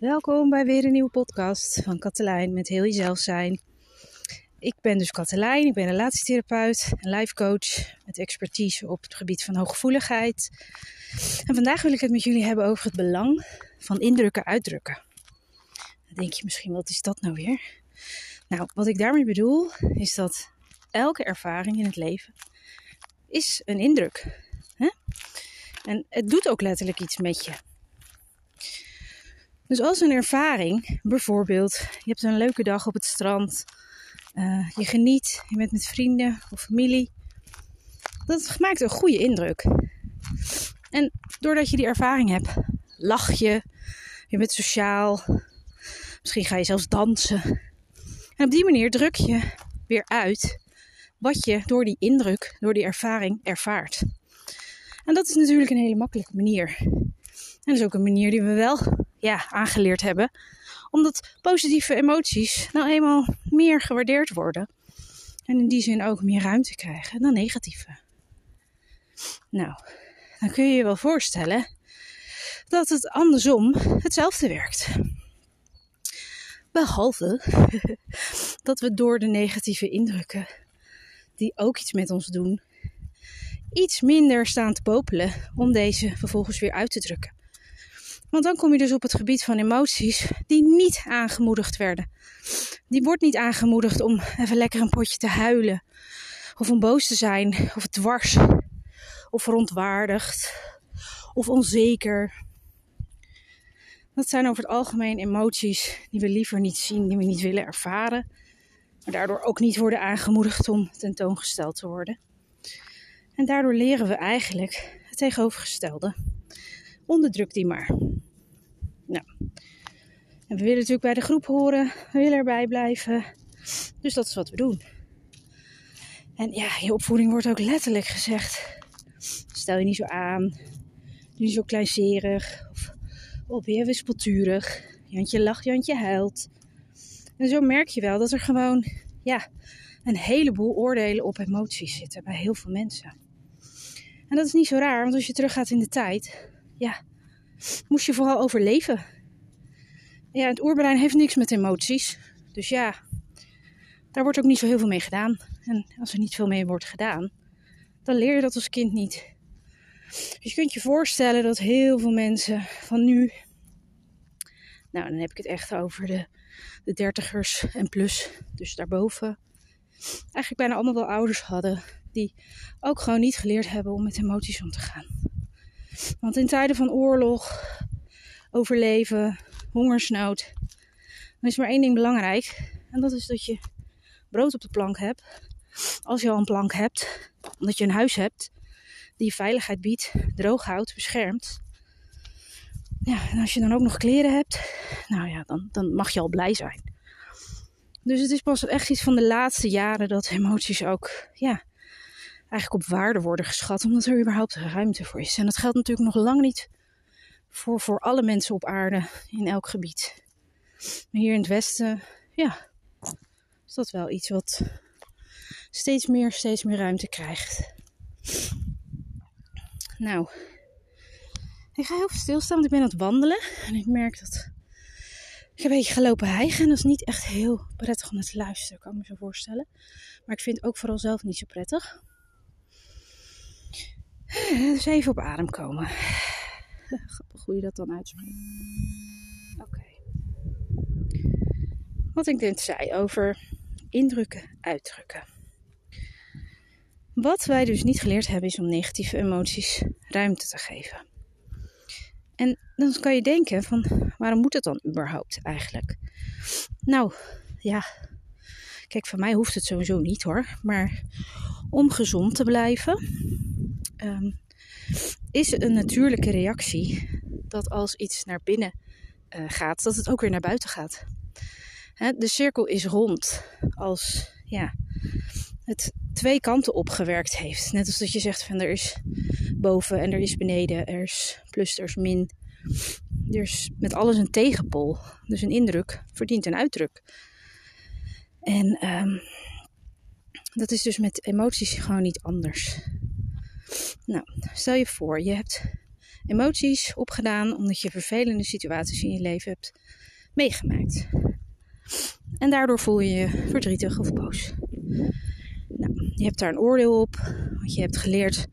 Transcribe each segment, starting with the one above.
Welkom bij weer een nieuwe podcast van Katelijn met Heel Jezelf Zijn. Ik ben dus Katelijn, ik ben relatietherapeut en life coach met expertise op het gebied van hooggevoeligheid. En vandaag wil ik het met jullie hebben over het belang van indrukken uitdrukken. Dan denk je misschien, wat is dat nou weer? Nou, wat ik daarmee bedoel is dat elke ervaring in het leven is een indruk. Hè? En het doet ook letterlijk iets met je. Dus als een ervaring, bijvoorbeeld, je hebt een leuke dag op het strand, uh, je geniet, je bent met vrienden of familie, dat maakt een goede indruk. En doordat je die ervaring hebt, lach je, je bent sociaal, misschien ga je zelfs dansen. En op die manier druk je weer uit wat je door die indruk, door die ervaring ervaart. En dat is natuurlijk een hele makkelijke manier. En dat is ook een manier die we wel ja, aangeleerd hebben. Omdat positieve emoties nou eenmaal meer gewaardeerd worden. En in die zin ook meer ruimte krijgen dan negatieve. Nou, dan kun je je wel voorstellen dat het andersom hetzelfde werkt. Behalve dat we door de negatieve indrukken, die ook iets met ons doen, iets minder staan te popelen om deze vervolgens weer uit te drukken. Want dan kom je dus op het gebied van emoties die niet aangemoedigd werden. Die wordt niet aangemoedigd om even lekker een potje te huilen. Of om boos te zijn. Of dwars. Of verontwaardigd. Of onzeker. Dat zijn over het algemeen emoties die we liever niet zien, die we niet willen ervaren. Maar daardoor ook niet worden aangemoedigd om tentoongesteld te worden. En daardoor leren we eigenlijk het tegenovergestelde. Onderdruk die maar. Nou, en we willen natuurlijk bij de groep horen, we willen erbij blijven. Dus dat is wat we doen. En ja, je opvoeding wordt ook letterlijk gezegd: stel je niet zo aan, niet zo kleinzerig of je wispelturig. Jantje lacht, Jantje huilt. En zo merk je wel dat er gewoon ja, een heleboel oordelen op emoties zitten bij heel veel mensen. En dat is niet zo raar, want als je teruggaat in de tijd, ja, moest je vooral overleven. Ja, het oerbrein heeft niks met emoties. Dus ja, daar wordt ook niet zo heel veel mee gedaan. En als er niet veel mee wordt gedaan, dan leer je dat als kind niet. Dus je kunt je voorstellen dat heel veel mensen van nu, nou dan heb ik het echt over de, de dertigers en plus, dus daarboven, eigenlijk bijna allemaal wel ouders hadden die ook gewoon niet geleerd hebben om met emoties om te gaan. Want in tijden van oorlog, overleven, hongersnood, dan is maar één ding belangrijk. En dat is dat je brood op de plank hebt. Als je al een plank hebt, omdat je een huis hebt die je veiligheid biedt, droog houdt, beschermt. Ja, en als je dan ook nog kleren hebt, nou ja, dan, dan mag je al blij zijn. Dus het is pas echt iets van de laatste jaren dat emoties ook, ja, eigenlijk op waarde worden geschat, omdat er überhaupt ruimte voor is. En dat geldt natuurlijk nog lang niet voor, voor alle mensen op aarde in elk gebied. Maar hier in het Westen, ja, is dat wel iets wat steeds meer, steeds meer ruimte krijgt. Nou, ik ga heel veel stilstaan, want ik ben aan het wandelen. En ik merk dat ik een beetje gelopen hijgen. En dat is niet echt heel prettig om naar te luisteren, kan ik me zo voorstellen. Maar ik vind het ook vooral zelf niet zo prettig. Dus even op adem komen. Grappig hoe je dat dan uitspreekt. Oké. Wat ik net zei over indrukken, uitdrukken. Wat wij dus niet geleerd hebben is om negatieve emoties ruimte te geven. En dan kan je denken van waarom moet het dan überhaupt eigenlijk? Nou, ja. Kijk, voor mij hoeft het sowieso niet hoor. Maar om gezond te blijven, um, is een natuurlijke reactie dat als iets naar binnen uh, gaat, dat het ook weer naar buiten gaat. Hè, de cirkel is rond als ja, het twee kanten opgewerkt heeft. Net als dat je zegt van er is boven en er is beneden, er is plus, er is min. Er is met alles een tegenpol. Dus een indruk verdient een uitdruk. En um, dat is dus met emoties gewoon niet anders. Nou, stel je voor, je hebt emoties opgedaan omdat je vervelende situaties in je leven hebt meegemaakt. En daardoor voel je je verdrietig of boos. Nou, je hebt daar een oordeel op, want je hebt geleerd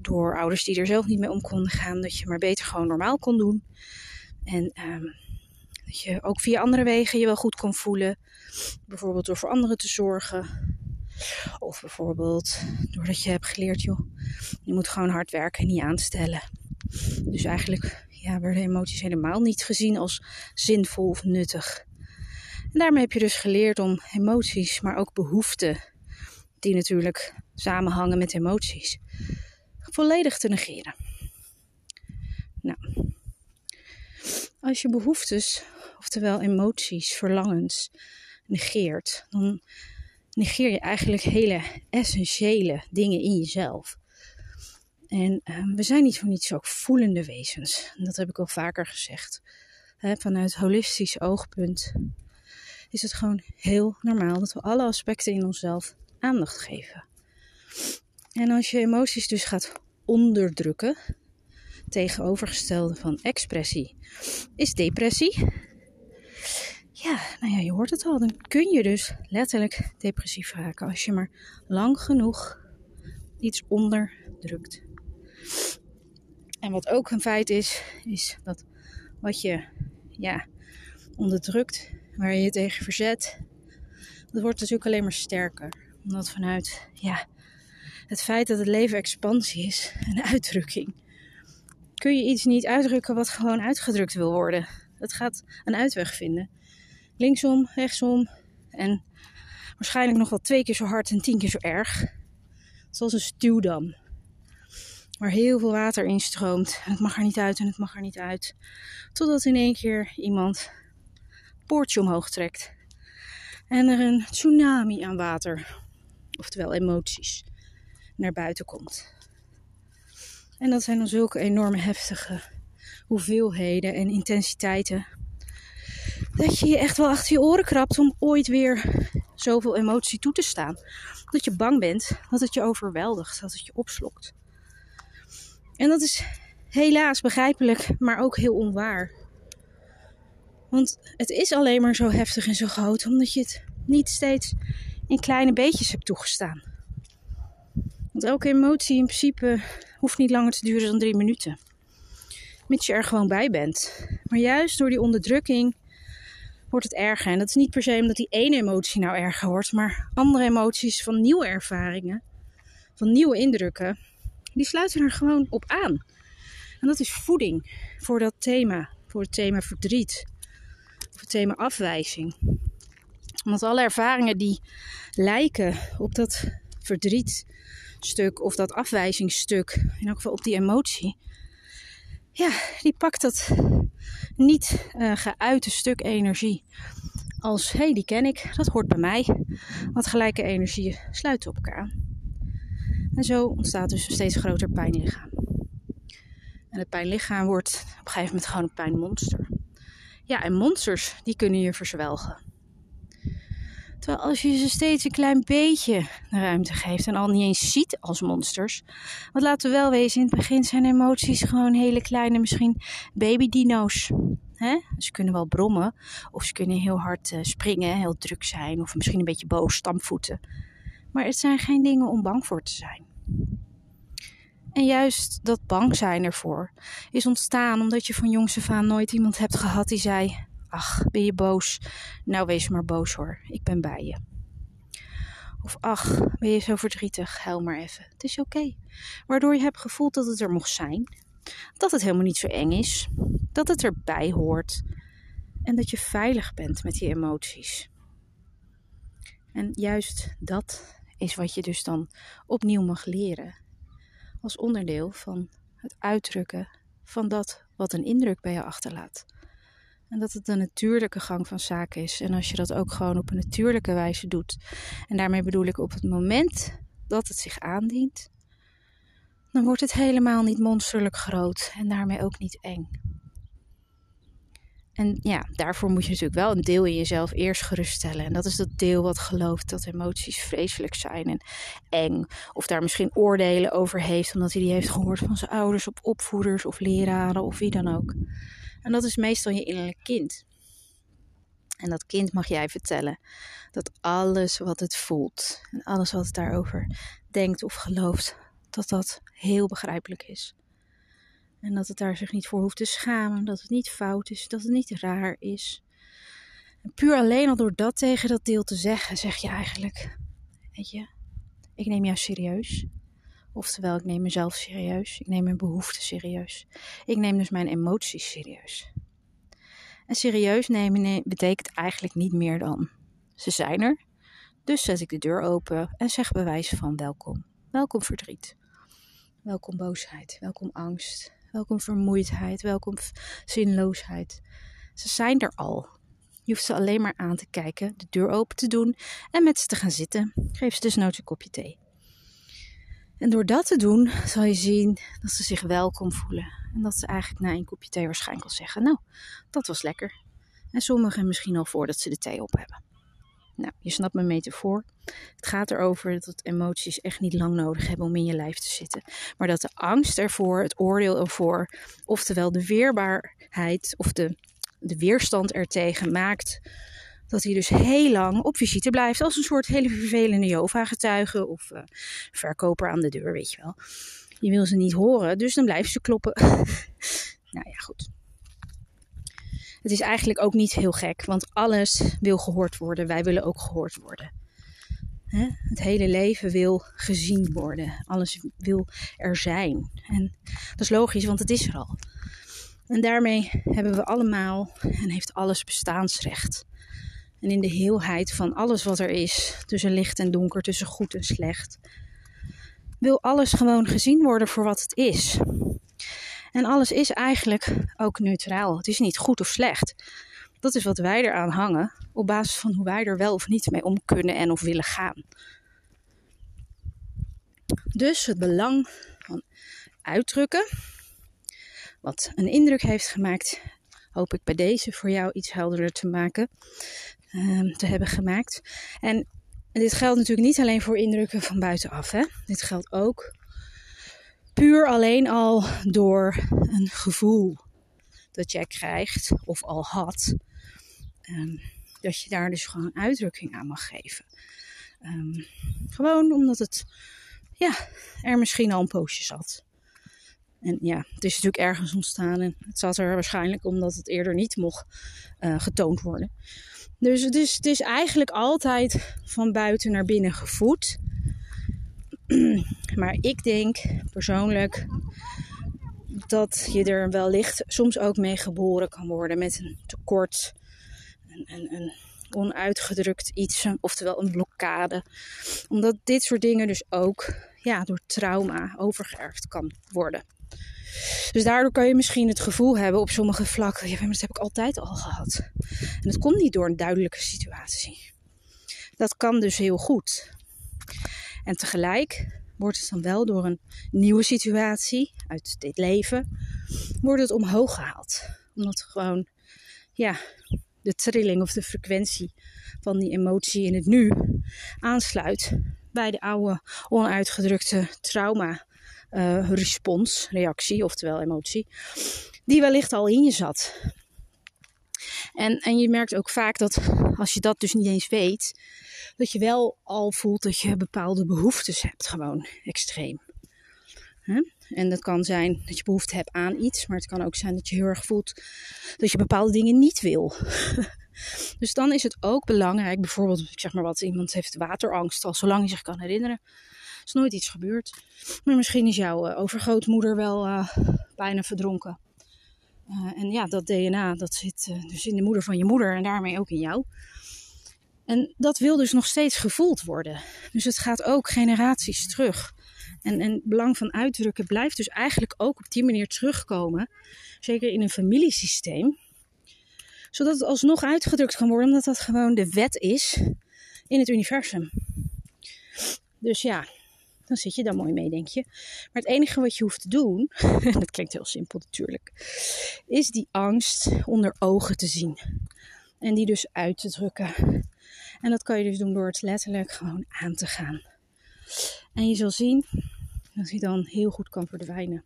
door ouders die er zelf niet mee om konden gaan, dat je maar beter gewoon normaal kon doen. En um, dat je ook via andere wegen je wel goed kon voelen. Bijvoorbeeld door voor anderen te zorgen. Of bijvoorbeeld doordat je hebt geleerd, joh, je moet gewoon hard werken en niet aanstellen. Dus eigenlijk ja, werden emoties helemaal niet gezien als zinvol of nuttig. En daarmee heb je dus geleerd om emoties, maar ook behoeften, die natuurlijk samenhangen met emoties, volledig te negeren. Nou, als je behoeftes, oftewel emoties, verlangens, negeert, dan negeer je eigenlijk hele essentiële dingen in jezelf. En uh, we zijn niet voor niets ook voelende wezens. dat heb ik al vaker gezegd. Vanuit holistisch oogpunt is het gewoon heel normaal dat we alle aspecten in onszelf aandacht geven. En als je emoties dus gaat onderdrukken, tegenovergestelde van expressie, is depressie. Ja, nou ja, je hoort het al. Dan kun je dus letterlijk depressief raken als je maar lang genoeg iets onderdrukt. En wat ook een feit is, is dat wat je ja, onderdrukt, waar je je tegen verzet, dat wordt natuurlijk alleen maar sterker. Omdat vanuit ja, het feit dat het leven expansie is, een uitdrukking, kun je iets niet uitdrukken wat gewoon uitgedrukt wil worden. Het gaat een uitweg vinden. Linksom, rechtsom en waarschijnlijk nog wel twee keer zo hard en tien keer zo erg. Zoals een stuwdam. Waar heel veel water instroomt. Het mag er niet uit en het mag er niet uit. Totdat in één keer iemand een poortje omhoog trekt. En er een tsunami aan water, oftewel emoties, naar buiten komt. En dat zijn dan zulke enorme heftige hoeveelheden en intensiteiten. Dat je je echt wel achter je oren krabt om ooit weer zoveel emotie toe te staan. Dat je bang bent dat het je overweldigt, dat het je opslokt. En dat is helaas begrijpelijk, maar ook heel onwaar. Want het is alleen maar zo heftig en zo groot omdat je het niet steeds in kleine beetjes hebt toegestaan. Want elke emotie in principe hoeft niet langer te duren dan drie minuten. Mits je er gewoon bij bent. Maar juist door die onderdrukking wordt het erger. En dat is niet per se omdat die ene emotie nou erger wordt, maar andere emoties van nieuwe ervaringen, van nieuwe indrukken, die sluiten er gewoon op aan. En dat is voeding voor dat thema, voor het thema verdriet, voor het thema afwijzing. Omdat alle ervaringen die lijken op dat verdrietstuk of dat afwijzingsstuk, in elk geval op die emotie, ja, die pakt dat niet uh, geuite stuk energie als hé, hey, die ken ik, dat hoort bij mij. Want gelijke energieën sluiten op elkaar aan. En zo ontstaat dus een steeds groter pijnlichaam. En het pijnlichaam wordt op een gegeven moment gewoon een pijnmonster. Ja, en monsters die kunnen je verzwelgen. Terwijl als je ze steeds een klein beetje ruimte geeft en al niet eens ziet als monsters. Want laten we wel wezen, in het begin zijn emoties gewoon hele kleine, misschien babydino's. Hè? Ze kunnen wel brommen of ze kunnen heel hard uh, springen, heel druk zijn of misschien een beetje boos, stampvoeten. Maar het zijn geen dingen om bang voor te zijn. En juist dat bang zijn ervoor is ontstaan omdat je van jongs af aan nooit iemand hebt gehad die zei: Ach, ben je boos? Nou, wees maar boos hoor, ik ben bij je. Of ach, ben je zo verdrietig? Huil maar even. Het is oké. Waardoor je hebt gevoeld dat het er mocht zijn. Dat het helemaal niet zo eng is. Dat het erbij hoort. En dat je veilig bent met die emoties. En juist dat is wat je dus dan opnieuw mag leren. Als onderdeel van het uitdrukken van dat wat een indruk bij je achterlaat. En dat het een natuurlijke gang van zaken is. En als je dat ook gewoon op een natuurlijke wijze doet. En daarmee bedoel ik op het moment dat het zich aandient. Dan wordt het helemaal niet monsterlijk groot en daarmee ook niet eng. En ja, daarvoor moet je natuurlijk wel een deel in jezelf eerst geruststellen. En dat is dat deel wat gelooft dat emoties vreselijk zijn en eng. Of daar misschien oordelen over heeft, omdat hij die heeft gehoord van zijn ouders, of opvoeders of leraren of wie dan ook. En dat is meestal je innerlijk kind. En dat kind mag jij vertellen dat alles wat het voelt en alles wat het daarover denkt of gelooft, dat dat heel begrijpelijk is. En dat het daar zich niet voor hoeft te schamen, dat het niet fout is, dat het niet raar is. En puur alleen al door dat tegen dat deel te zeggen, zeg je eigenlijk: Weet je, ik neem jou serieus. Oftewel, ik neem mezelf serieus. Ik neem mijn behoeften serieus. Ik neem dus mijn emoties serieus. En serieus nemen betekent eigenlijk niet meer dan ze zijn er. Dus zet ik de deur open en zeg bewijs van welkom. Welkom verdriet. Welkom boosheid. Welkom angst. Welkom vermoeidheid. Welkom zinloosheid. Ze zijn er al. Je hoeft ze alleen maar aan te kijken, de deur open te doen en met ze te gaan zitten. Geef ze dus nooit een kopje thee. En door dat te doen, zal je zien dat ze zich welkom voelen. En dat ze eigenlijk na een kopje thee waarschijnlijk al zeggen: Nou, dat was lekker. En sommigen misschien al voordat ze de thee op hebben. Nou, je snapt mijn metafoor. Het gaat erover dat emoties echt niet lang nodig hebben om in je lijf te zitten. Maar dat de angst ervoor, het oordeel ervoor, oftewel de weerbaarheid of de, de weerstand ertegen maakt dat hij dus heel lang op visite blijft. Als een soort hele vervelende Jova-getuige of uh, verkoper aan de deur, weet je wel. Je wil ze niet horen, dus dan blijven ze kloppen. nou ja, goed. Het is eigenlijk ook niet heel gek, want alles wil gehoord worden. Wij willen ook gehoord worden. Het hele leven wil gezien worden. Alles wil er zijn. En dat is logisch, want het is er al. En daarmee hebben we allemaal en heeft alles bestaansrecht. En in de heelheid van alles wat er is, tussen licht en donker, tussen goed en slecht, wil alles gewoon gezien worden voor wat het is. En alles is eigenlijk ook neutraal. Het is niet goed of slecht. Dat is wat wij eraan hangen op basis van hoe wij er wel of niet mee om kunnen en of willen gaan. Dus het belang van uitdrukken, wat een indruk heeft gemaakt, hoop ik bij deze voor jou iets helderder te maken, ehm, te hebben gemaakt. En dit geldt natuurlijk niet alleen voor indrukken van buitenaf. Hè? Dit geldt ook puur alleen al door een gevoel dat jij krijgt of al had. Ehm, dat je daar dus gewoon uitdrukking aan mag geven. Ehm, gewoon omdat het ja, er misschien al een poosje zat. En ja, het is natuurlijk ergens ontstaan en het zat er waarschijnlijk omdat het eerder niet mocht uh, getoond worden. Dus het is, het is eigenlijk altijd van buiten naar binnen gevoed. Maar ik denk persoonlijk dat je er wellicht soms ook mee geboren kan worden met een tekort, een, een, een onuitgedrukt iets, oftewel een blokkade. Omdat dit soort dingen dus ook ja, door trauma overgeërfd kan worden. Dus daardoor kan je misschien het gevoel hebben op sommige vlakken, ja, dat heb ik altijd al gehad. En dat komt niet door een duidelijke situatie. Dat kan dus heel goed. En tegelijk wordt het dan wel door een nieuwe situatie uit dit leven, wordt het omhoog gehaald. Omdat gewoon, ja, de trilling of de frequentie van die emotie in het nu aansluit bij de oude onuitgedrukte trauma uh, respons, reactie, oftewel emotie, die wellicht al in je zat. En, en je merkt ook vaak dat als je dat dus niet eens weet, dat je wel al voelt dat je bepaalde behoeftes hebt, gewoon extreem. En dat kan zijn dat je behoefte hebt aan iets, maar het kan ook zijn dat je heel erg voelt dat je bepaalde dingen niet wil. dus dan is het ook belangrijk, bijvoorbeeld, ik zeg maar wat, iemand heeft waterangst al zolang je zich kan herinneren. Is nooit iets gebeurd. Maar misschien is jouw uh, overgrootmoeder wel uh, bijna verdronken. Uh, en ja, dat DNA dat zit dus in de moeder van je moeder en daarmee ook in jou. En dat wil dus nog steeds gevoeld worden. Dus het gaat ook generaties terug. En, en het belang van uitdrukken blijft dus eigenlijk ook op die manier terugkomen. Zeker in een familiesysteem. Zodat het alsnog uitgedrukt kan worden, omdat dat gewoon de wet is in het universum. Dus ja, dan zit je daar mooi mee, denk je. Maar het enige wat je hoeft te doen, en dat klinkt heel simpel natuurlijk, is die angst onder ogen te zien. En die dus uit te drukken. En dat kan je dus doen door het letterlijk gewoon aan te gaan. En je zal zien dat hij dan heel goed kan verdwijnen.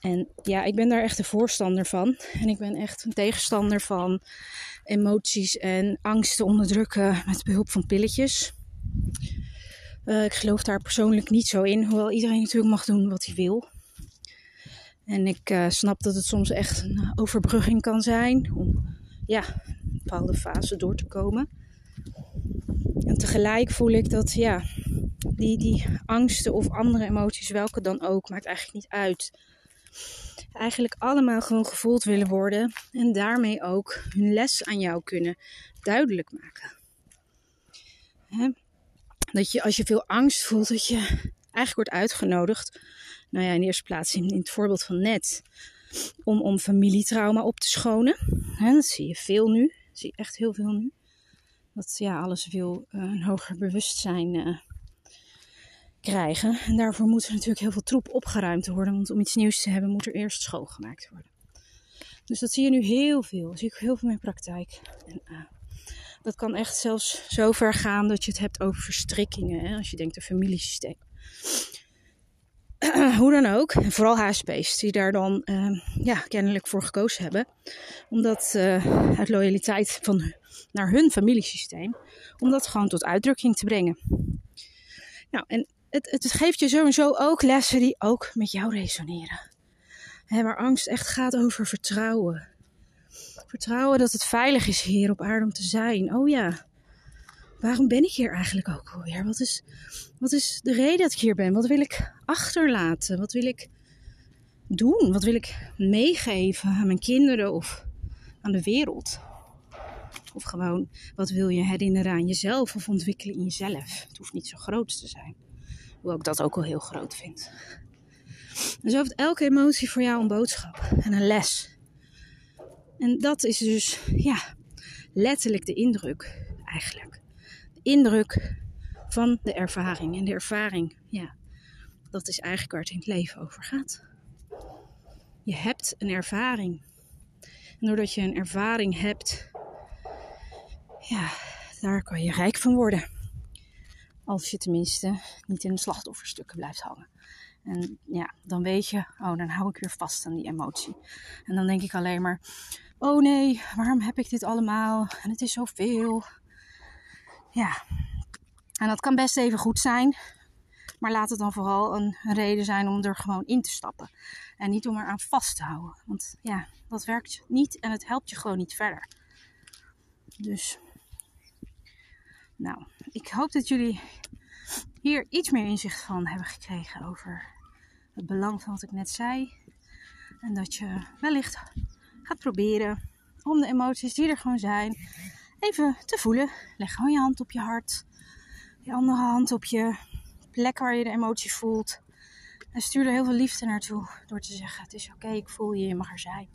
En ja, ik ben daar echt een voorstander van. En ik ben echt een tegenstander van emoties en angsten onderdrukken met behulp van pilletjes. Uh, ik geloof daar persoonlijk niet zo in, hoewel iedereen natuurlijk mag doen wat hij wil. En ik uh, snap dat het soms echt een overbrugging kan zijn om ja, een bepaalde fase door te komen. En tegelijk voel ik dat ja, die, die angsten of andere emoties, welke dan ook, maakt eigenlijk niet uit. Eigenlijk allemaal gewoon gevoeld willen worden en daarmee ook hun les aan jou kunnen duidelijk maken. Dat je als je veel angst voelt, dat je eigenlijk wordt uitgenodigd. Nou ja, in eerste plaats in, het voorbeeld van net. Om, om familietrauma op te schonen. dat zie je veel nu. Dat zie je echt heel veel nu. Dat ja, alles wil uh, een hoger bewustzijn uh, krijgen. En daarvoor moet er natuurlijk heel veel troep opgeruimd worden. Want om iets nieuws te hebben, moet er eerst schoongemaakt worden. Dus dat zie je nu heel veel. Zie ik heel veel in praktijk. En, uh, dat kan echt zelfs zo ver gaan dat je het hebt over verstrikkingen. Hè? Als je denkt een familiesysteem. Hoe dan ook, vooral HSP's die daar dan uh, ja, kennelijk voor gekozen hebben. Omdat uh, uit loyaliteit van, naar hun familiesysteem, om dat gewoon tot uitdrukking te brengen. Nou, en het, het, geeft je sowieso ook lessen die ook met jou resoneren. Waar angst echt gaat over vertrouwen. Vertrouwen dat het veilig is hier op aarde om te zijn. Oh ja, waarom ben ik hier eigenlijk ook alweer? Wat is, wat is de reden dat ik hier ben? Wat wil ik achterlaten? Wat wil ik doen? Wat wil ik meegeven aan mijn kinderen of aan de wereld? Of gewoon, wat wil je herinneren aan jezelf of ontwikkelen in jezelf? Het hoeft niet zo groot te zijn. Hoewel ik dat ook al heel groot vind. Dus heeft elke emotie voor jou een boodschap en een les. En dat is dus, ja, letterlijk de indruk eigenlijk. De indruk van de ervaring. En de ervaring, ja, dat is eigenlijk waar het in het leven over gaat. Je hebt een ervaring. En doordat je een ervaring hebt, ja, daar kan je rijk van worden. Als je tenminste niet in de slachtofferstukken blijft hangen. En ja, dan weet je, oh, dan hou ik weer vast aan die emotie. En dan denk ik alleen maar, oh nee, waarom heb ik dit allemaal? En het is zoveel. Ja, en dat kan best even goed zijn. Maar laat het dan vooral een, reden zijn om er gewoon in te stappen. En niet om er aan vast te houden. Want ja, dat werkt niet en het helpt je gewoon niet verder. Dus, nou, ik hoop dat jullie hier iets meer inzicht van hebben gekregen over het belang van wat ik net zei. En dat je wellicht gaat proberen om de emoties die er gewoon zijn even te voelen. Leg gewoon je hand op je hart, je andere hand op je plek waar je de emotie voelt. En stuur er heel veel liefde naartoe door te zeggen: Het is oké, ik voel je, je mag er zijn.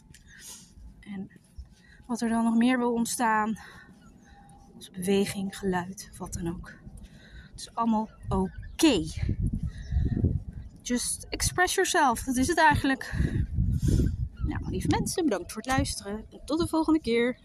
En wat er dan nog meer wil ontstaan, als beweging, geluid, wat dan ook. Het is allemaal oké. Just express yourself, dat is het eigenlijk. Nou, lieve mensen, bedankt voor het luisteren. En tot de volgende keer.